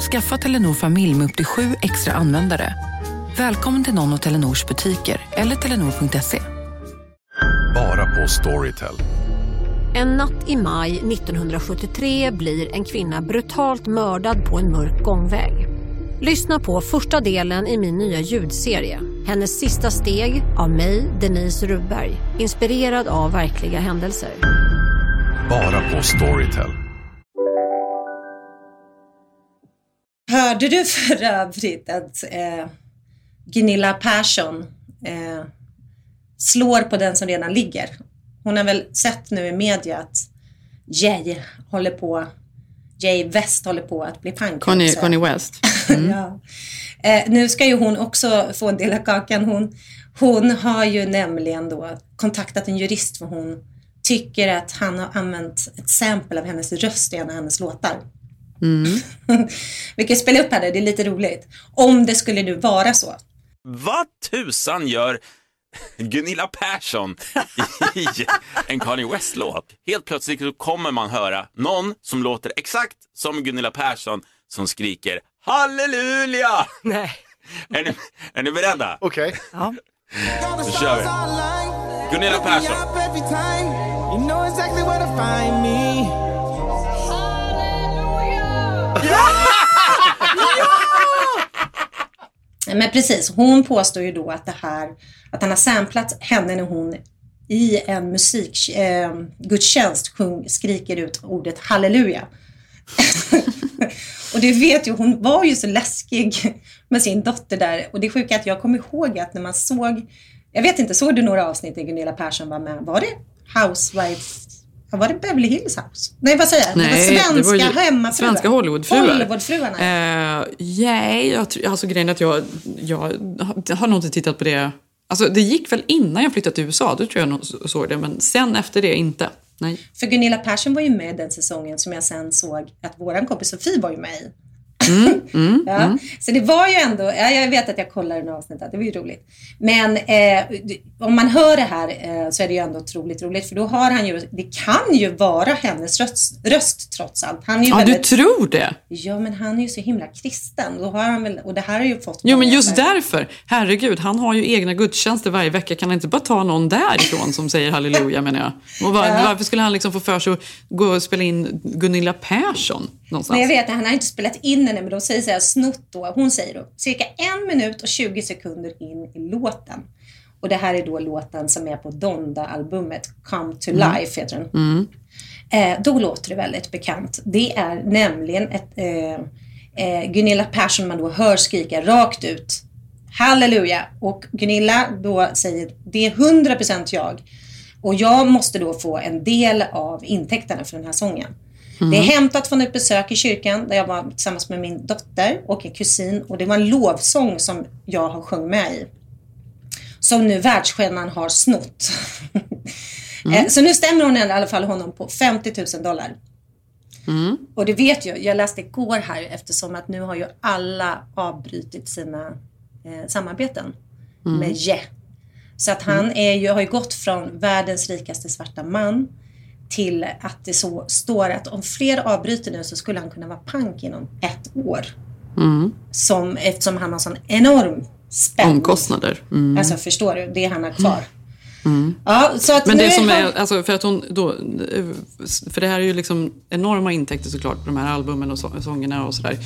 Skaffa Telenor familj med upp till sju extra användare. Välkommen till någon av Telenors butiker eller telenor.se. Bara på Storytel. En natt i maj 1973 blir en kvinna brutalt mördad på en mörk gångväg. Lyssna på första delen i min nya ljudserie. Hennes sista steg av mig, Denise Rubberg. Inspirerad av verkliga händelser. Bara på Storytel. Hörde du för övrigt att eh, Gunilla Persson eh, slår på den som redan ligger? Hon har väl sett nu i media att Jay håller på, Jay West håller på att bli pannkaka. Connie, Connie West. Mm. ja. eh, nu ska ju hon också få en del av kakan. Hon, hon har ju nämligen då kontaktat en jurist för hon tycker att han har använt ett sample av hennes röst i en av hennes låtar. Mm. Vi kan spela upp här det, är lite roligt. Om det skulle nu vara så. Vad tusan gör Gunilla Persson i en Kanye West-låt? Helt plötsligt så kommer man höra någon som låter exakt som Gunilla Persson som skriker halleluja! Nej. Är ni, är ni beredda? Okej. Ja. Då kör vi. Gunilla Persson. Men precis, hon påstår ju då att det här, att han har samplat henne när hon i en musikgudstjänst eh, skriker ut ordet halleluja. och det vet ju, hon var ju så läskig med sin dotter där. Och det sjuka är att jag kommer ihåg att när man såg, jag vet inte, såg du några avsnitt där Gunilla Persson var med? Var det Housewives? Var det Beverly Hills House? Nej, vad säger jag? Nej, det var svenska det var ju hemmafruar. Svenska Hollywoodfruar. Hollywoodfruarna. Eh, nej, jag, tror- alltså grejen är att jag, jag har- nog inte tittat på det. Alltså det gick väl innan jag flyttade till USA, då tror jag nog så- såg det. Men sen efter det inte. Nej. För Gunilla Persson var ju med den säsongen som jag sen såg att våran kompis Sofie var ju med i. Mm, Ja. mm. Så det var ju ändå, ja, jag vet att jag kollade den avsnittet, det var ju roligt. Men eh, om man hör det här eh, så är det ju ändå otroligt roligt för då har han ju, det kan ju vara hennes röst, röst trots allt. Han är ju Ja, väldigt, du tror det? Ja, men han är ju så himla kristen. Då har han väl, och det här har ju fått Jo, men just här- därför. Herregud, han har ju egna gudstjänster varje vecka. Kan han inte bara ta någon därifrån som säger halleluja, menar jag? Var, Ja. Varför skulle han liksom få för sig att gå och spela in Gunilla Persson någonstans? Men jag vet att han har inte spelat in henne, men de säger så här snott då. Hon säger då cirka en minut och 20 sekunder in i låten. Och det här är då låten som är på Donda-albumet Come to Mm. Life heter den. Mm. Eh, då låter det väldigt bekant. Det är nämligen ett, eh, eh, Gunilla Persson man då hör skrika rakt ut Halleluja! Och Gunilla då säger det är 100% jag. Och jag måste då få en del av intäkterna för den här sången. Mm. Det är hämtat från ett besök i kyrkan där jag var tillsammans med min dotter och en kusin. Och det var en lovsång som jag har sjungit med i. Som nu världsstjärnan har snott. Eh, Så nu stämmer hon i alla fall honom på 50 000 dollar. Mm. Och det vet jag, jag läste igår här eftersom att nu har ju alla avbrutit sina eh, samarbeten Mm. med Je. Så att han är ju, har ju gått från världens rikaste svarta man till att det så står att om fler avbryter nu så skulle han kunna vara pank inom ett år. Mm. Som, eftersom han har sån enorm spänn. Omkostnader. Mm. Alltså förstår du, det han har kvar. Mm. Ja, så att Men det som är, alltså för att hon då, för det här är ju liksom enorma intäkter såklart på de här albumen och så, sångerna och sådär.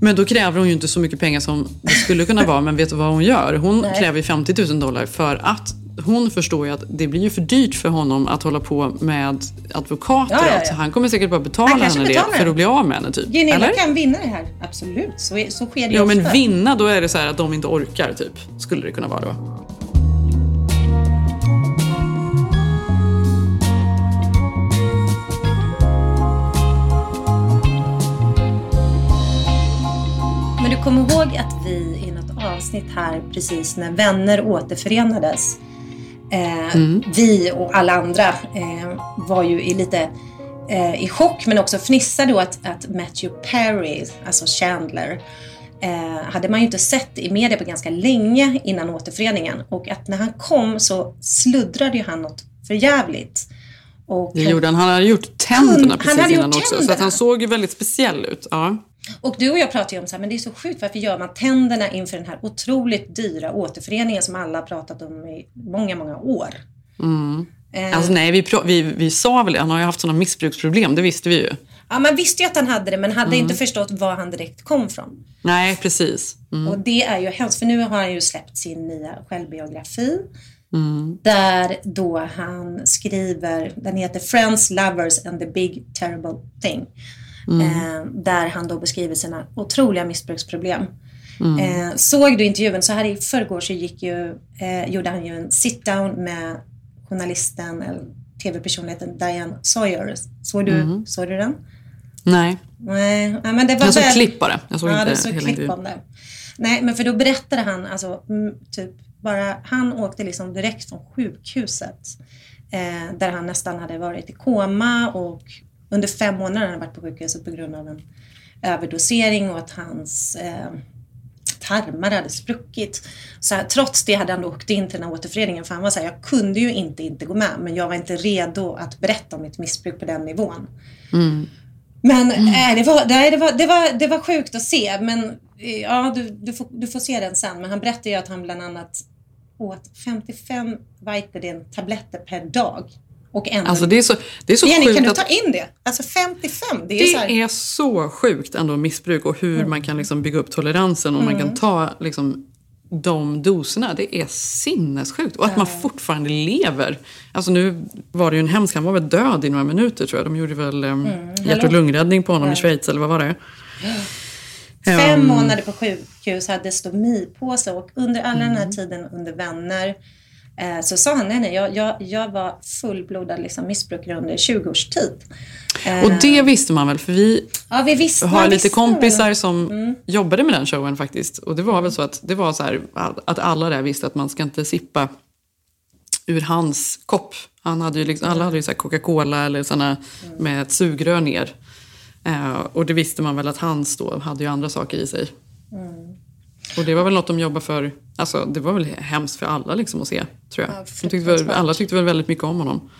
Men då kräver hon ju inte så mycket pengar som det skulle kunna vara, men vet du vad hon gör? Hon Nej. kräver ju 50 000 dollar för att hon förstår ju att det blir ju för dyrt för honom att hålla på med advokater. Ja, ja, ja. Han kommer säkert bara betala henne det för att bli av med henne. Typ. Gunilla Eller? kan vinna det här, absolut. Så, är- så sker det Ja, men vinna, då är det så att de inte orkar, typ. Skulle det kunna vara då. Men du kommer ihåg att vi i något avsnitt här precis när vänner återförenades. Eh, Mm. Vi och alla andra eh, var ju i lite eh, i chock men också fnissade åt att Matthew Perry, alltså Chandler, eh, hade man ju inte sett i media på ganska länge innan återföreningen. Och att när han kom så sluddrade ju han något för jävligt. Och Det gjorde han. Han hade gjort tänderna Han precis gjort innan också. Så att tänderna. han såg ju väldigt speciell ut. Ja. Och du och jag pratade ju om så här, men det är så sjukt, varför gör man tänderna inför den här otroligt dyra återföreningen som alla har pratat om i många, många år? Mm. Eh. Alltså nej, vi, vi, vi sa väl det. Han har ju haft sådana missbruksproblem, det visste vi ju. Ja, man visste ju att han hade det, men hade Mm. inte förstått var han direkt kom från. Nej, precis. Mm. Och det är ju hemskt, för nu har han ju släppt sin nya självbiografi. Mm. Där då han skriver, den heter Friends, Lovers and the Big Terrible Thing. Mm. Eh, där han då beskriver sina otroliga missbruksproblem. Mm. Eh, såg du intervjun så här i förrgår så gick ju, eh, gjorde han ju en sit down med journalisten eller tv-personligheten Diane Sawyer. Såg du, Mhm. såg du den? Nej. Nej, men det var Jag såg väl- klipp bara. Jag såg ja, inte du såg hela klipp intervjun. om det. Nej, men för då berättade han, alltså, mm, typ bara, han åkte liksom direkt från sjukhuset. Eh, där han nästan hade varit i koma och under fem månader han varit på sjukhuset på grund av en överdosering och att hans eh, tarmar hade spruckit. Så här, trots det hade han då åkt in till den här återföreningen för han var så här, jag kunde ju inte inte gå med men jag var inte redo att berätta om mitt missbruk på den nivån. Mm. Men äh, det, var, nej, det, var, det, var, det var sjukt att se. Men eh, ja, du, du, får, du får se den sen. Men han berättade ju att han bland annat åt 55 Vicodin-tabletter per dag. Och ändå... Alltså det är så, det är så Jenny, sjukt kan du ta in det? Alltså 55, det är Det så här... är så sjukt ändå missbruk och hur man kan liksom bygga upp toleransen och man Mm. kan ta liksom de doserna. Det är sinnessjukt. Och att man fortfarande lever. Alltså nu var det ju en hemsk, han var väl död i några minuter tror jag. De gjorde väl um, hjärt och lungräddning på honom Ja. i Schweiz eller vad var det? Fem Ehm, månader på sjukhus, hade stomipåse och under alla den här Mm. tiden under vänner eh, så sa han nej, nej, jag, jag, jag var fullblodad liksom, missbrukare under 20 års tid. Eh, Och det visste man väl för vi ja, vi visste, har lite visste kompisar väl. som Mm. jobbade med den showen faktiskt. Och det var väl så att det var så här att alla där visste att man ska inte sippa ur hans kopp. Han hade ju liksom, alla hade ju så Coca-Cola eller såna Mm. med ett sugrör ner. Eh, och det visste man väl att hans då hade ju andra saker i sig. Mm. Och det var väl något de jobbade för. Alltså det var väl hemskt för alla liksom att se, tror jag. Ja, de tyckte väl, alla tyckte väl väldigt mycket om honom.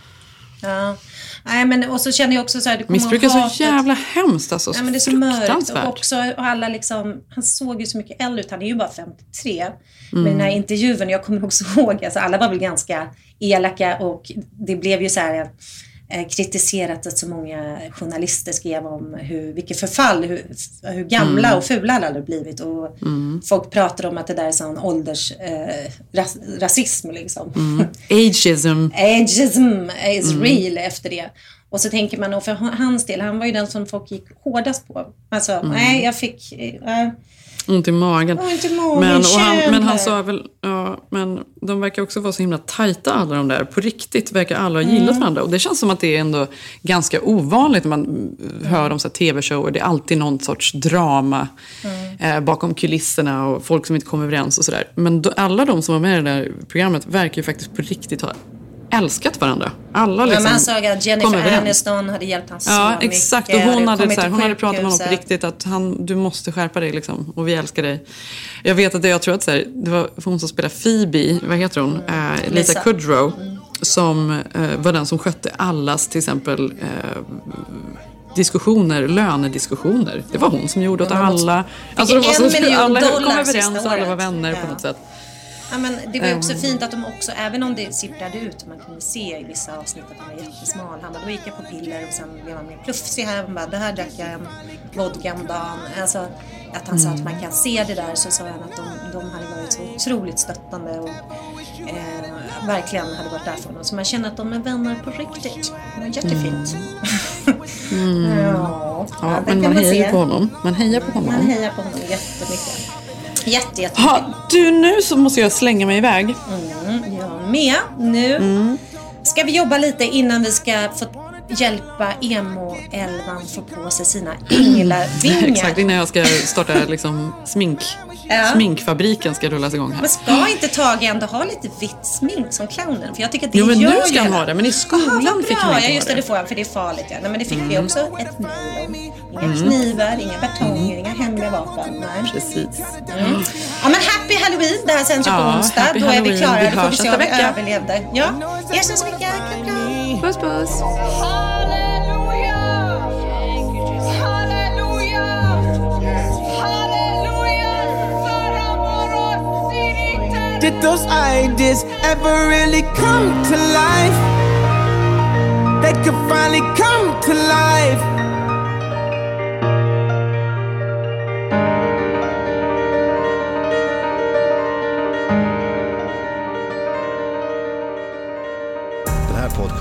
Ja. Nej, men och så känner jag också så här, du kommer Missbruk är så jävla hemskt alltså. Nej, men det är så mörkt. Och också, och alla liksom, han såg ju så mycket äldre ut. Han är ju bara 53. Mm. Men den här intervjun, jag kommer också ihåg, alltså alla var väl ganska elaka och det blev ju så här kritiserat att så många journalister skrev om hur, vilket förfall, hur, hur gamla Mm. och fula alla hade blivit. Och Mm. folk pratade om att det där är sån ålders eh, ras, rasism liksom. Mm. Ageism. Ageism is Mm. real efter det. Och så tänker man, och för hans del, han var ju den som folk gick hårdast på. Alltså, Mm. nej, jag fick... eh, Ont i magen. Ont i magen, men, han, men han sa väl, ja, men de verkar också vara så himla tajta alla de där. På riktigt verkar alla ha gillat Mm. varandra. Och det känns som att det är ändå ganska ovanligt när man mm, hör om tv-shower. Det är alltid någon sorts drama eh, bakom kulisserna och folk som inte kommer överens och sådär. Men då, alla de som var med i det där programmet verkar ju faktiskt på riktigt ha älskat varandra. Alla Ja, liksom men han sa att Jennifer. Aniston hade hjälpt honom så Ja, mycket. exakt. Och hon hade, så här, hon hade pratat med honom på riktigt att han, du måste skärpa dig liksom, och vi älskar dig. Jag vet att det, jag tror att så här, det var hon som spelade Phoebe, vad heter hon? Eh, Lisa. Kudrow. Som eh, var den som skötte allas till exempel eh, diskussioner, lönediskussioner. Det var hon som gjorde åt Ja, alla. fick det var miljon alla kom överens och alla var vänner på Ja. något sätt. Ja, men det var ju också Ehm. fint att de också, även om det sipprade ut, man kunde se i vissa avsnitt att han var jättesmal. Han bara, då gick jag på piller och sen blev han mer plufsig här. Han bara, det här drack jag en vodka om dagen. Alltså, att han sa att man kan se det där så sa han att de, de hade varit så otroligt stöttande och eh, verkligen hade varit där för honom. Så man känner att de är vänner på riktigt. Det var jättefint. Mm. Ja, Ja, det men kan man hejar se. på honom. Man hejar på honom. Man hejar på honom jättemycket. Jätte, jättemycket. Ha, du, nu så måste jag slänga mig iväg. Mm, jag med. Nu Mm. ska vi jobba lite innan vi ska få hjälpa emo-elvan få på sig sina änglavingar. Exakt, innan jag ska starta liksom, smink. Ja. Sminkfabriken ska rullas igång här. Men ska inte Tage ändå ha lite vitt smink som clownen? För jag tycker att det Jo, men gör nu ska han ha det, men i skolan vad fick han inte Ja, just det. det. Det får han, för det är farligt. Ja. Nej, men det fick vi Mm. också ett mejl om. Inga Mm. knivar, inga batonger, inga hemliga vapen. Nej. Precis. Mm. Ja, men happy halloween. Det här sänds ju på Ja, onsdag. Då är vi klara. Vi vi hörs se nästa om vi vecka. överlevde. Ja, vi hörs nästa vecka. Kram, kram. Puss, puss. Did those ideas ever really come to life? They could finally come to life.